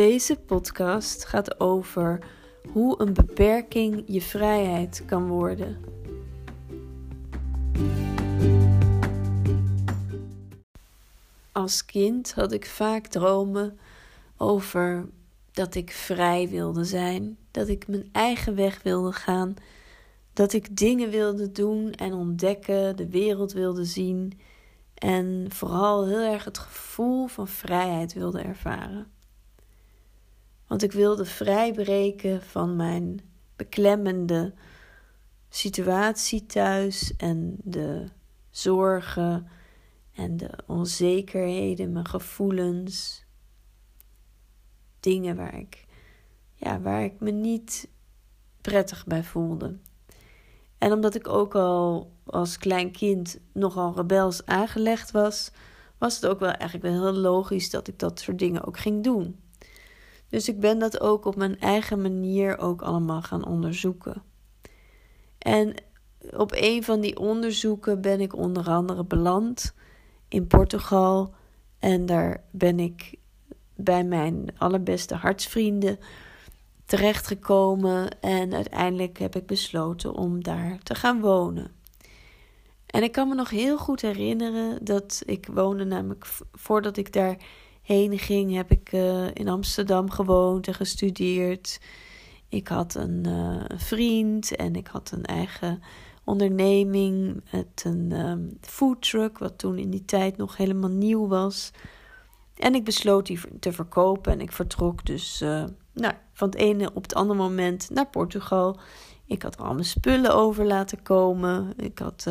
Deze podcast gaat over hoe een beperking je vrijheid kan worden. Als kind had ik vaak dromen over dat ik vrij wilde zijn, dat ik mijn eigen weg wilde gaan, dat ik dingen wilde doen en ontdekken, de wereld wilde zien en vooral heel erg het gevoel van vrijheid wilde ervaren. Want ik wilde vrijbreken van mijn beklemmende situatie thuis en de zorgen en de onzekerheden, mijn gevoelens. Dingen waar ik, ja, waar ik me niet prettig bij voelde. En omdat ik ook al als klein kind nogal rebels aangelegd was, was het ook wel eigenlijk wel heel logisch dat ik dat soort dingen ook ging doen. Dus ik ben dat ook op mijn eigen manier ook allemaal gaan onderzoeken. En op een van die onderzoeken ben ik onder andere beland in Portugal. En daar ben ik bij mijn allerbeste hartsvrienden terechtgekomen. En uiteindelijk heb ik besloten om daar te gaan wonen. En ik kan me nog heel goed herinneren dat ik woonde, namelijk voordat ik daarheen ging, heb ik uh, in Amsterdam gewoond en gestudeerd. Ik had een uh, vriend en ik had een eigen onderneming met een um, foodtruck, wat toen in die tijd nog helemaal nieuw was. En ik besloot die te verkopen en ik vertrok dus uh, nou, van het ene op het andere moment naar Portugal. Ik had al mijn spullen over laten komen. Ik had,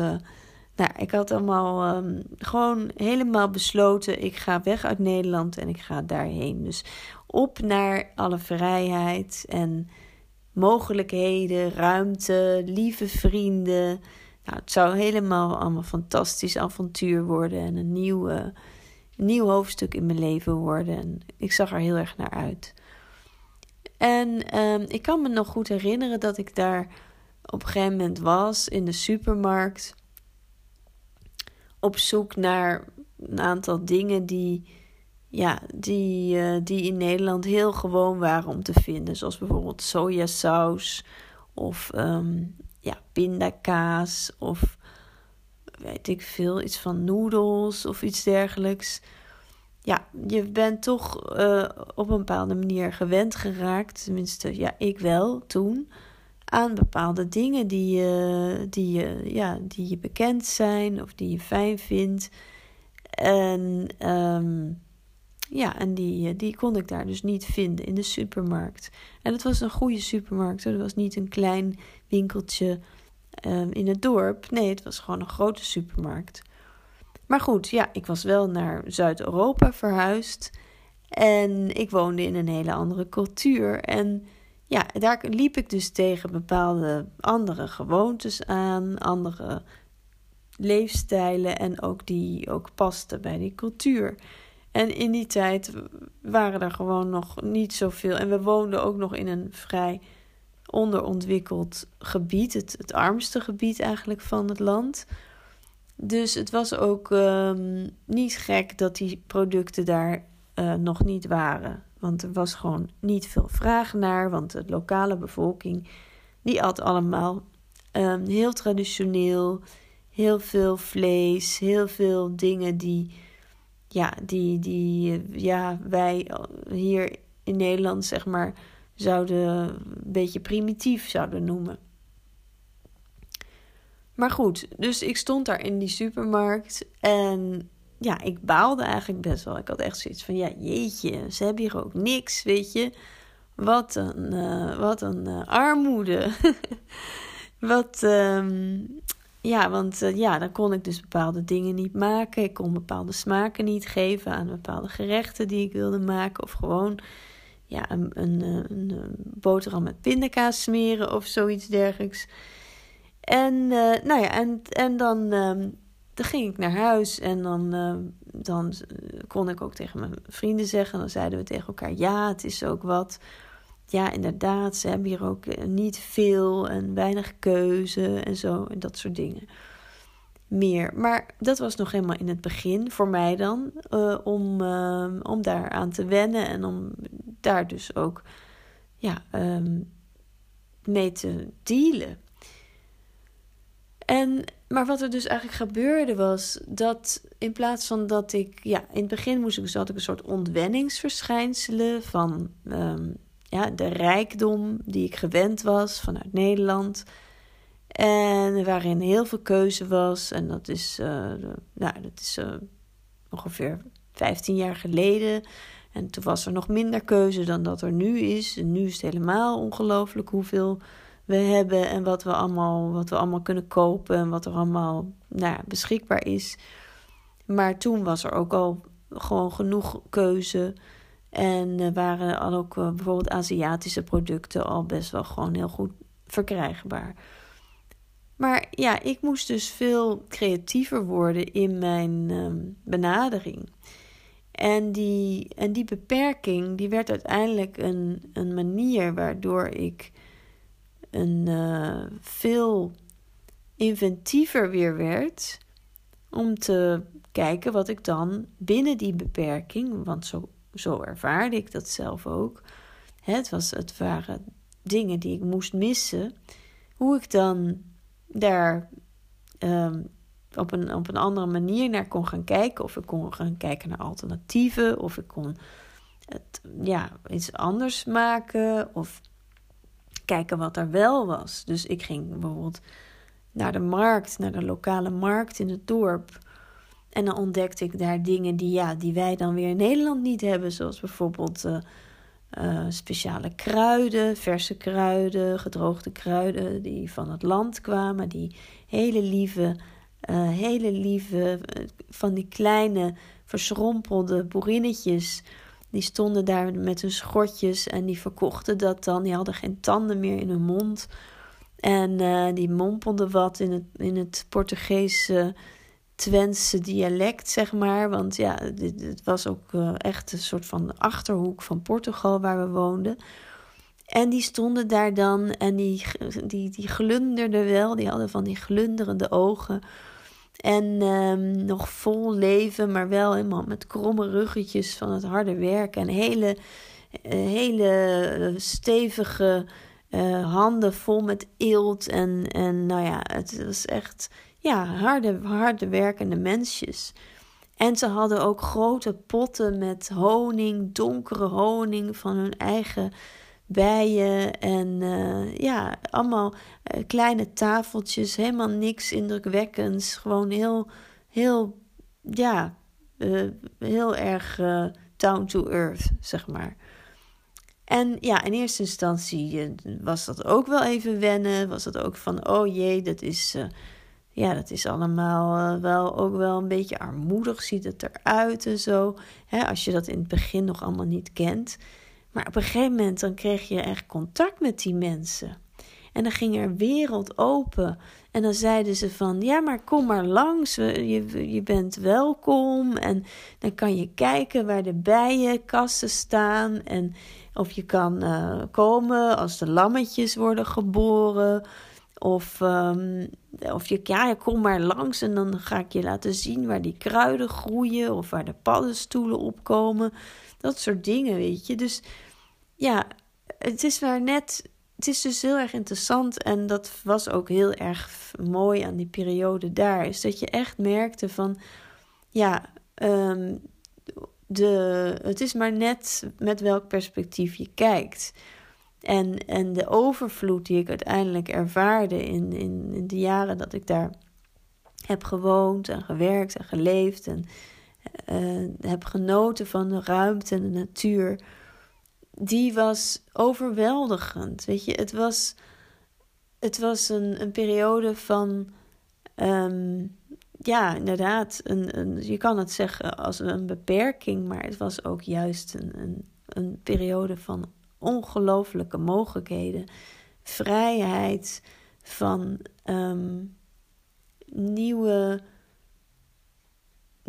nou, ik had allemaal um, gewoon helemaal besloten: ik ga weg uit Nederland en ik ga daarheen. Dus op naar alle vrijheid en mogelijkheden, ruimte, lieve vrienden. Nou, het zou helemaal allemaal fantastisch avontuur worden en een nieuw, nieuw hoofdstuk in mijn leven worden. En ik zag er heel erg naar uit. En um, ik kan me nog goed herinneren dat ik daar op een gegeven moment was in de supermarkt. Op zoek naar een aantal dingen die, ja, die, uh, die in Nederland heel gewoon waren om te vinden. Zoals bijvoorbeeld sojasaus of um, ja, pindakaas of weet ik veel, iets van noedels of iets dergelijks. Ja, je bent toch uh, op een bepaalde manier gewend geraakt, tenminste, ja, ik wel toen, aan bepaalde dingen die je, die je, ja, die je bekend zijn of die je fijn vindt. En um, ja, en die, die kon ik daar dus niet vinden in de supermarkt. En het was een goede supermarkt. Het was niet een klein winkeltje um, in het dorp. Nee, het was gewoon een grote supermarkt. Maar goed, ja, ik was wel naar Zuid-Europa verhuisd. En ik woonde in een hele andere cultuur. En ja, daar liep ik dus tegen bepaalde andere gewoontes aan, andere leefstijlen en ook die ook pasten bij die cultuur. En in die tijd waren er gewoon nog niet zoveel. En we woonden ook nog in een vrij onderontwikkeld gebied, het, het armste gebied eigenlijk van het land. Dus het was ook um, niet gek dat die producten daar uh, nog niet waren. Want er was gewoon niet veel vraag naar. Want de lokale bevolking die at allemaal um, heel traditioneel. Heel veel vlees, heel veel dingen die, ja, die, die ja, wij hier in Nederland zeg maar zouden een beetje primitief zouden noemen. Maar goed, dus ik stond daar in die supermarkt en ja, ik baalde eigenlijk best wel. Ik had echt zoiets van, ja, jeetje, ze hebben hier ook niks, weet je. Wat een, uh, wat een uh, armoede. wat, um, ja, want uh, ja, dan kon ik dus bepaalde dingen niet maken. Ik kon bepaalde smaken niet geven aan bepaalde gerechten die ik wilde maken. Of gewoon, ja, een, een, een boterham met pindakaas smeren of zoiets dergelijks. En, nou ja, en, en dan, uh, dan ging ik naar huis en dan, uh, dan kon ik ook tegen mijn vrienden zeggen. Dan zeiden we tegen elkaar: ja, het is ook wat. Ja, inderdaad, ze hebben hier ook eh, niet veel en weinig keuze en zo en dat soort dingen. Meer. Maar dat was nog helemaal in het begin voor mij dan. Om, uh, om daaraan te wennen en om daar dus ook ja, um, mee te dealen. En, maar wat er dus eigenlijk gebeurde was dat in plaats van dat ik, ja, in het begin moest ik, dus had ik een soort ontwenningsverschijnselen van um, ja, de rijkdom die ik gewend was vanuit Nederland. En waarin heel veel keuze was. En dat is, uh, nou, dat is uh, ongeveer 15 jaar geleden. En toen was er nog minder keuze dan dat er nu is. Nu is het helemaal ongelooflijk hoeveel we hebben en wat we allemaal, wat we allemaal kunnen kopen en wat er allemaal nou, beschikbaar is. Maar toen was er ook al gewoon genoeg keuze. En waren al ook eh, bijvoorbeeld Aziatische producten al best wel gewoon heel goed verkrijgbaar. Maar ja, ik moest dus veel creatiever worden in mijn ehm, benadering. En die, en die beperking die werd uiteindelijk een, een manier waardoor ik een uh, veel inventiever weer werd om te kijken wat ik dan binnen die beperking, want zo, zo ervaarde ik dat zelf ook. Het, was, het waren dingen die ik moest missen. Hoe ik dan daar um, op, een, op een andere manier naar kon gaan kijken. Of ik kon gaan kijken naar alternatieven. Of ik kon het ja, iets anders maken. Of kijken wat er wel was. Dus ik ging bijvoorbeeld naar de markt, naar de lokale markt in het dorp. En dan ontdekte ik daar dingen die, ja, die wij dan weer in Nederland niet hebben. Zoals bijvoorbeeld uh, uh, speciale kruiden, verse kruiden, gedroogde kruiden die van het land kwamen. Die hele lieve, uh, hele lieve, van die kleine verschrompelde boerinnetjes die stonden daar met hun schortjes en die verkochten dat dan. Die hadden geen tanden meer in hun mond. En uh, die mompelden wat in het, in het Portugese Twentse dialect, zeg maar. Want ja, het was ook uh, echt een soort van achterhoek van Portugal waar we woonden. En die stonden daar dan en die, die, die glunderden wel. Die hadden van die glunderende ogen. En um, nog vol leven, maar wel helemaal met kromme ruggetjes van het harde werk. En hele, uh, hele stevige uh, handen vol met eelt. En, en nou ja, het was echt ja, harde, harde werkende mensjes. En ze hadden ook grote potten met honing, donkere honing van hun eigen bijen en uh, ja, allemaal uh, kleine tafeltjes, helemaal niks indrukwekkends. Gewoon heel, heel, ja, uh, heel erg down to earth, zeg maar. En ja, in eerste instantie was dat ook wel even wennen. Was dat ook van, oh jee, dat is, ja, dat is allemaal wel ook wel een beetje armoedig, ziet het eruit en zo. Hè, als je dat in het begin nog allemaal niet kent. Maar op een gegeven moment dan kreeg je echt contact met die mensen. En dan ging er wereld open. En dan zeiden ze van, ja, maar kom maar langs. Je, je bent welkom. En dan kan je kijken waar de bijenkasten staan. En of je kan uh, komen als de lammetjes worden geboren. Of, um, of je, ja, kom maar langs en dan ga ik je laten zien waar die kruiden groeien. Of waar de paddenstoelen opkomen. Dat soort dingen, weet je. Dus ja, het is maar net. Het is dus heel erg interessant en dat was ook heel erg mooi aan die periode daar. Is dat je echt merkte van, ja, um, de, het is maar net met welk perspectief je kijkt. En, en de overvloed die ik uiteindelijk ervaarde in, in, in de jaren dat ik daar heb gewoond en gewerkt en geleefd en uh, heb genoten van de ruimte en de natuur, die was overweldigend. Weet je, het was, het was een, een periode van, um, ja, inderdaad, een, een, je kan het zeggen als een beperking, maar het was ook juist een, een, een periode van ongelooflijke mogelijkheden, vrijheid, van um, nieuwe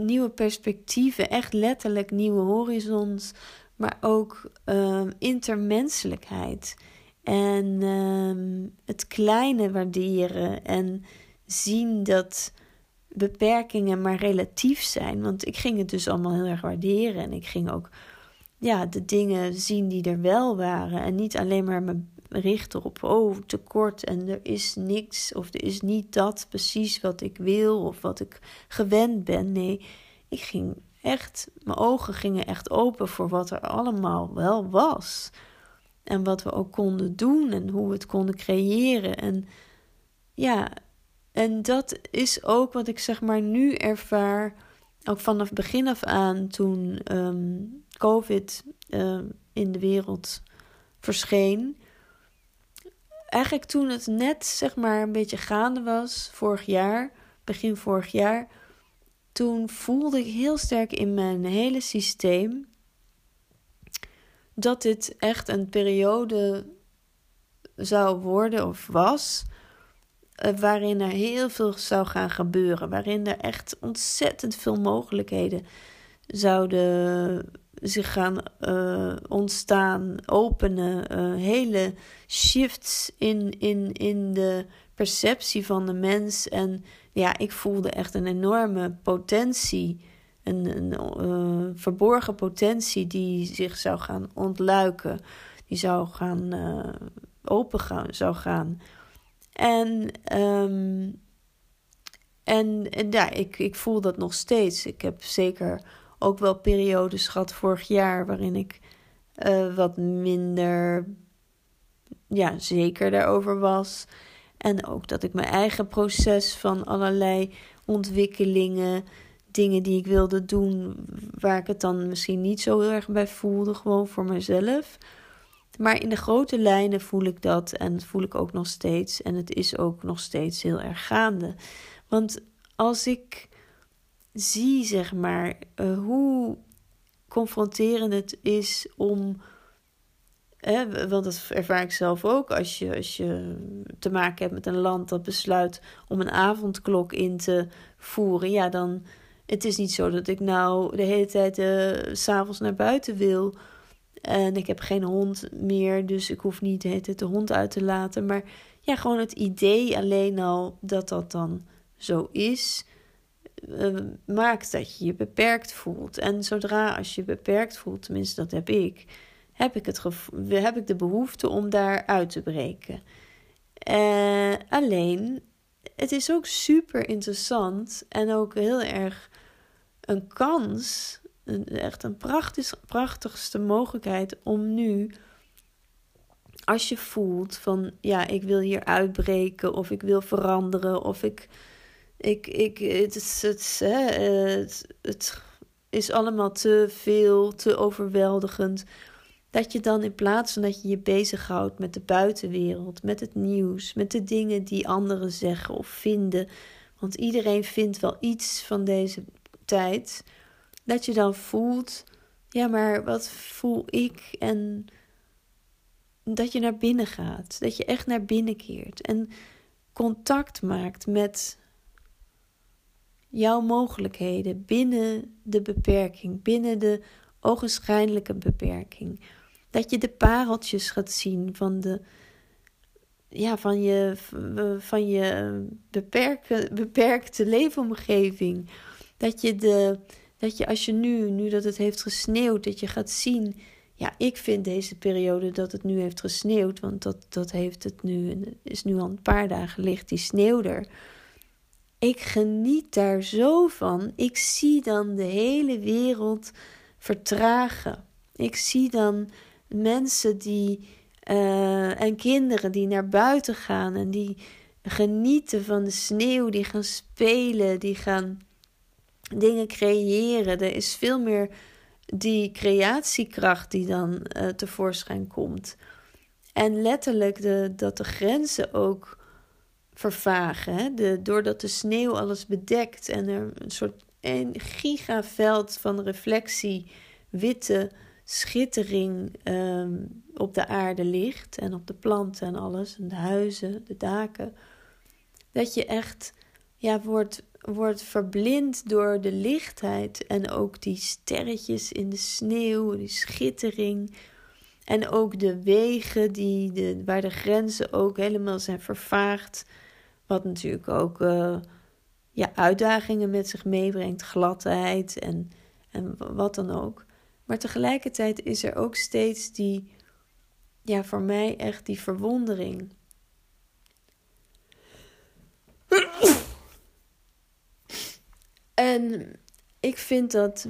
nieuwe perspectieven, echt letterlijk nieuwe horizons, maar ook uh, intermenselijkheid. En uh, het kleine waarderen en zien dat beperkingen maar relatief zijn. Want ik ging het dus allemaal heel erg waarderen en ik ging ook ja, de dingen zien die er wel waren. En niet alleen maar me richten op, oh, tekort en er is niks. Of er is niet dat precies wat ik wil of wat ik gewend ben. Nee, ik ging echt, mijn ogen gingen echt open voor wat er allemaal wel was. En wat we ook konden doen en hoe we het konden creëren. En ja, en dat is ook wat ik zeg maar nu ervaar. Ook vanaf begin af aan toen ehm, COVID ehm, in de wereld verscheen. Eigenlijk toen het net zeg maar een beetje gaande was, vorig jaar, begin vorig jaar. Toen voelde ik heel sterk in mijn hele systeem dat dit echt een periode zou worden of was. Eh, waarin er heel veel zou gaan gebeuren. Waarin er echt ontzettend veel mogelijkheden zouden zich gaan uh, ontstaan, openen. Uh, hele shifts in, in, in de perceptie van de mens. En ja, ik voelde echt een enorme potentie een, een uh, verborgen potentie die zich zou gaan ontluiken, die zou gaan open gaan, zou gaan. En, um, en, en ja, ik, ik voel dat nog steeds. Ik heb zeker ook wel periodes gehad vorig jaar waarin ik uh, wat minder ja, zeker daarover was. En ook dat ik mijn eigen proces van allerlei ontwikkelingen dingen die ik wilde doen, waar ik het dan misschien niet zo heel erg bij voelde, gewoon voor mezelf. Maar in de grote lijnen voel ik dat en voel ik ook nog steeds. En het is ook nog steeds heel erg gaande. Want als ik zie, zeg maar, uh, hoe confronterend het is om. Hè, want dat ervaar ik zelf ook. Als je, als je te maken hebt met een land dat besluit om een avondklok in te voeren, ja, dan het is niet zo dat ik nou de hele tijd uh, s'avonds naar buiten wil. En ik heb geen hond meer, dus ik hoef niet de hele tijd de hond uit te laten. Maar ja, gewoon het idee alleen al dat dat dan zo is, uh, maakt dat je je beperkt voelt. En zodra als je beperkt voelt, tenminste dat heb ik, heb ik, het heb ik de behoefte om daar uit te breken. Uh, alleen, het is ook super interessant en ook heel erg een kans, echt een prachtig, prachtigste mogelijkheid om nu, als je voelt van ja, ik wil hier uitbreken of ik wil veranderen of ik, ik, ik het, het, het, het, het is allemaal te veel, te overweldigend. Dat je dan in plaats van dat je je bezighoudt met de buitenwereld, met het nieuws, met de dingen die anderen zeggen of vinden. Want iedereen vindt wel iets van deze tijd, dat je dan voelt, ja, maar wat voel ik? En dat je naar binnen gaat, dat je echt naar binnen keert en contact maakt met jouw mogelijkheden binnen de beperking, binnen de ogenschijnlijke beperking. Dat je de pareltjes gaat zien van de ja, van je, van je beperkte, beperkte leefomgeving. Dat je, de, dat je als je nu, nu dat het heeft gesneeuwd, dat je gaat zien. Ja, ik vind deze periode dat het nu heeft gesneeuwd, want dat, dat heeft het nu, is nu al een paar dagen licht die sneeuw er. Ik geniet daar zo van. Ik zie dan de hele wereld vertragen. Ik zie dan mensen die uh, en kinderen die naar buiten gaan en die genieten van de sneeuw, die gaan spelen, die gaan dingen creëren. Er is veel meer die creatiekracht die dan uh, tevoorschijn komt. En letterlijk de, dat de grenzen ook vervagen. Hè? De, doordat de sneeuw alles bedekt en er een soort een gigaveld van reflectie, witte schittering um, op de aarde ligt en op de planten en alles, en de huizen, de daken. Dat je echt ja, wordt wordt verblind door de lichtheid en ook die sterretjes in de sneeuw, die schittering. En ook de wegen die de, waar de grenzen ook helemaal zijn vervaagd. Wat natuurlijk ook uh, ja, uitdagingen met zich meebrengt, gladheid en, en wat dan ook. Maar tegelijkertijd is er ook steeds die, ja, voor mij echt die verwondering. En ik vind dat.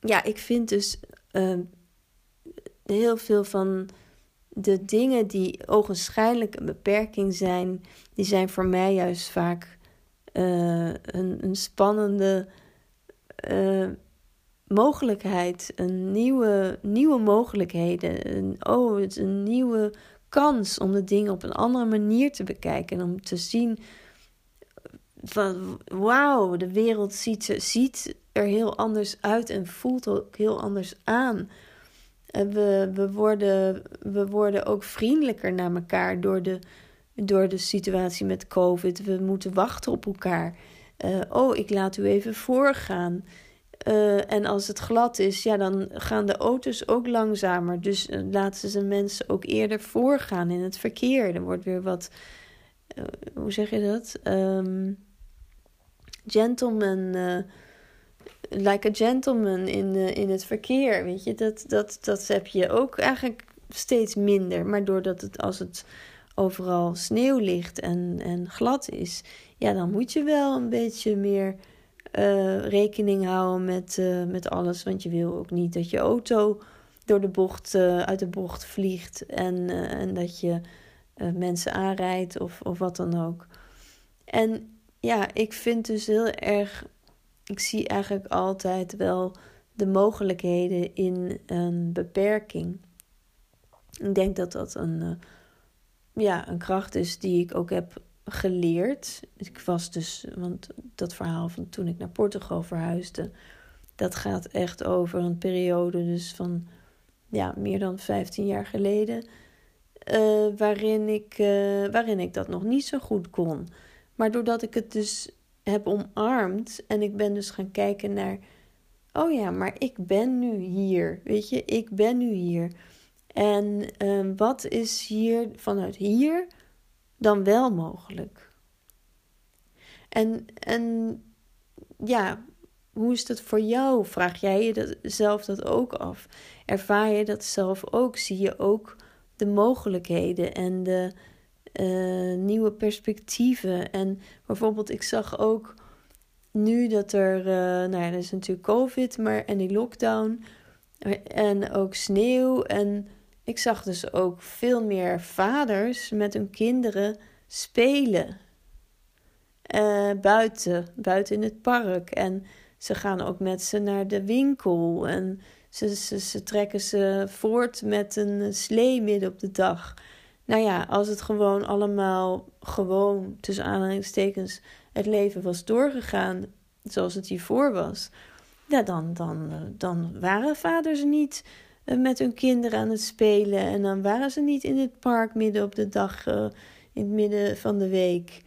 Ja, ik vind dus uh, heel veel van de dingen die ogenschijnlijk een beperking zijn, die zijn voor mij juist vaak uh, een, een spannende uh, mogelijkheid, een nieuwe, nieuwe mogelijkheden. Een, oh, het is een nieuwe kans om de dingen op een andere manier te bekijken. En om te zien van wauw, de wereld ziet, ziet er heel anders uit en voelt ook heel anders aan. We, we, worden, we worden ook vriendelijker naar elkaar door de, door de situatie met COVID. We moeten wachten op elkaar. Uh, oh, ik laat u even voorgaan. Uh, en als het glad is, ja, dan gaan de auto's ook langzamer. Dus uh, laten ze mensen ook eerder voorgaan in het verkeer. Er wordt weer wat, hoe zeg je dat? Um, gentleman, like a gentleman in, in het verkeer. Weet je, dat, dat, dat heb je ook eigenlijk steeds minder. Maar doordat het als het overal sneeuw ligt en, en glad is, ja, dan moet je wel een beetje meer uh, rekening houden met, uh, met alles. Want je wil ook niet dat je auto door de bocht, uit de bocht vliegt en, en dat je mensen aanrijdt of, of wat dan ook. En ja, ik vind dus heel erg, ik zie eigenlijk altijd wel de mogelijkheden in een beperking. Ik denk dat dat een ja, een kracht is die ik ook heb geleerd. Ik was dus, want dat verhaal van toen ik naar Portugal verhuisde, dat gaat echt over een periode dus van ja, meer dan 15 jaar geleden. Uh, waarin, ik, uh, waarin ik dat nog niet zo goed kon. Maar doordat ik het dus heb omarmd en ik ben dus gaan kijken naar, oh ja, maar ik ben nu hier. Weet je, ik ben nu hier. En uh, wat is hier vanuit hier dan wel mogelijk? En, en ja, hoe is dat voor jou? Vraag jij je dat, zelf dat ook af? Ervaar je dat zelf ook? Zie je ook de mogelijkheden en de uh, nieuwe perspectieven? En bijvoorbeeld, ik zag ook nu dat er, uh, nou ja, er is natuurlijk COVID, maar en die lockdown en ook sneeuw en ik zag dus ook veel meer vaders met hun kinderen spelen. Uh, buiten, buiten in het park. En ze gaan ook met ze naar de winkel. En ze, ze, ze trekken ze voort met een slee midden op de dag. Nou ja, als het gewoon allemaal gewoon, tussen aanhalingstekens, het leven was doorgegaan zoals het hiervoor was. Ja, dan, dan, dan waren vaders niet eh, met hun kinderen aan het spelen. En dan waren ze niet in het park midden op de dag, uh, in het midden van de week.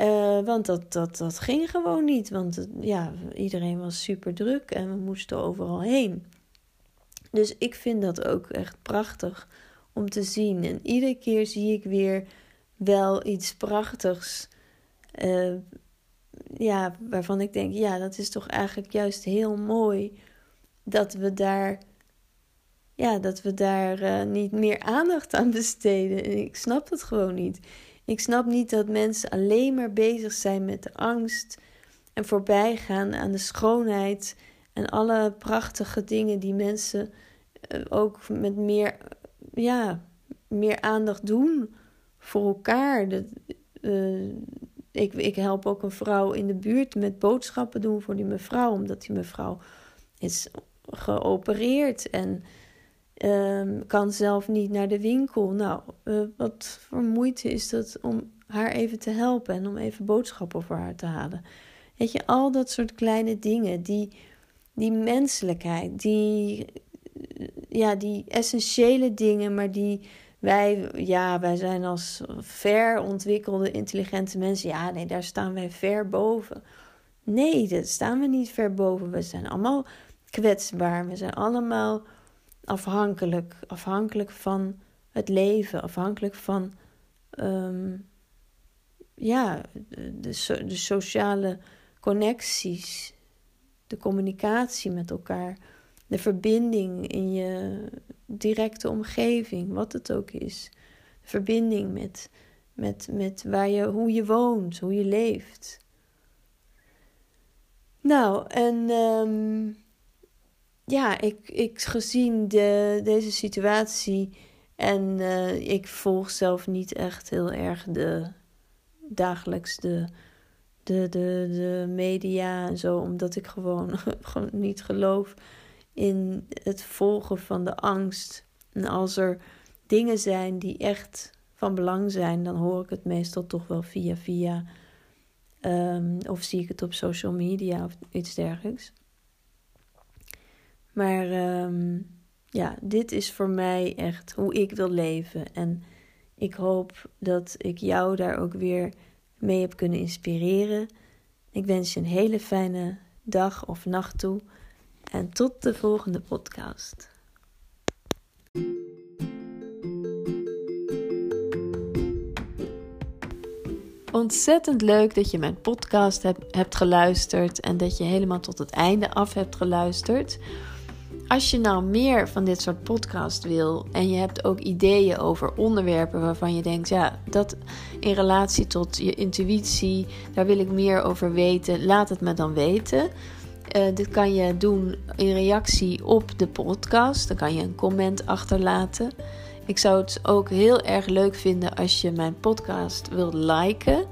Uh, want dat, dat, dat ging gewoon niet. Want ja, iedereen was super druk en we moesten overal heen. Dus ik vind dat ook echt prachtig om te zien. En iedere keer zie ik weer wel iets prachtigs. Uh, ja, waarvan ik denk, ja, dat is toch eigenlijk juist heel mooi dat we daar ja, dat we daar uh, niet meer aandacht aan besteden. En ik snap het gewoon niet. Ik snap niet dat mensen alleen maar bezig zijn met de angst en voorbij gaan aan de schoonheid en alle prachtige dingen die mensen uh, ook met meer, ja, meer aandacht doen voor elkaar. Dat, uh, ik, ik help ook een vrouw in de buurt met boodschappen doen voor die mevrouw, omdat die mevrouw is geopereerd en Um, kan zelf niet naar de winkel. Nou, uh, wat voor moeite is dat om haar even te helpen en om even boodschappen voor haar te halen. Weet je, al dat soort kleine dingen, die, die menselijkheid, die, ja, die essentiële dingen, maar die wij, ja, wij zijn als ver ontwikkelde, intelligente mensen, ja, nee, daar staan wij ver boven. Nee, daar staan we niet ver boven. We zijn allemaal kwetsbaar. We zijn allemaal afhankelijk. Afhankelijk van het leven, afhankelijk van um, ja, de, de sociale connecties, de communicatie met elkaar, de verbinding in je directe omgeving, wat het ook is. De verbinding met, met, met waar je, hoe je woont, hoe je leeft. Nou, en ehm, ja, ik, ik gezien de, deze situatie en uh, ik volg zelf niet echt heel erg de dagelijks de, de, de, de media en zo, omdat ik gewoon, gewoon niet geloof in het volgen van de angst. En als er dingen zijn die echt van belang zijn, dan hoor ik het meestal toch wel via via. Um, of zie ik het op social media of iets dergelijks. Maar um, ja, dit is voor mij echt hoe ik wil leven. En ik hoop dat ik jou daar ook weer mee heb kunnen inspireren. Ik wens je een hele fijne dag of nacht toe. En tot de volgende podcast. Ontzettend leuk dat je mijn podcast hebt geluisterd en dat je helemaal tot het einde af hebt geluisterd. Als je nou meer van dit soort podcast wil en je hebt ook ideeën over onderwerpen waarvan je denkt, ja, dat in relatie tot je intuïtie, daar wil ik meer over weten, laat het me dan weten. Uh, dit kan je doen in reactie op de podcast. Dan kan je een comment achterlaten. Ik zou het ook heel erg leuk vinden als je mijn podcast wilt liken.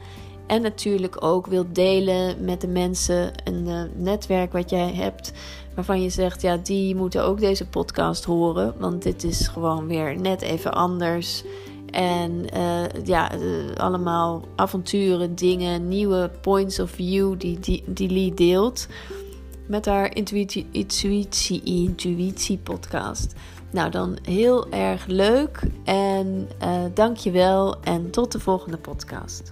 En natuurlijk ook wilt delen met de mensen, een uh, netwerk wat jij hebt waarvan je zegt, ja, die moeten ook deze podcast horen. Want dit is gewoon weer net even anders. En uh, ja, allemaal avonturen, dingen, nieuwe points of view die, die, die Lee deelt met haar intuïtie, intuïtie, podcast. Nou, dan heel erg leuk en eh, uh, dank je wel en tot de volgende podcast.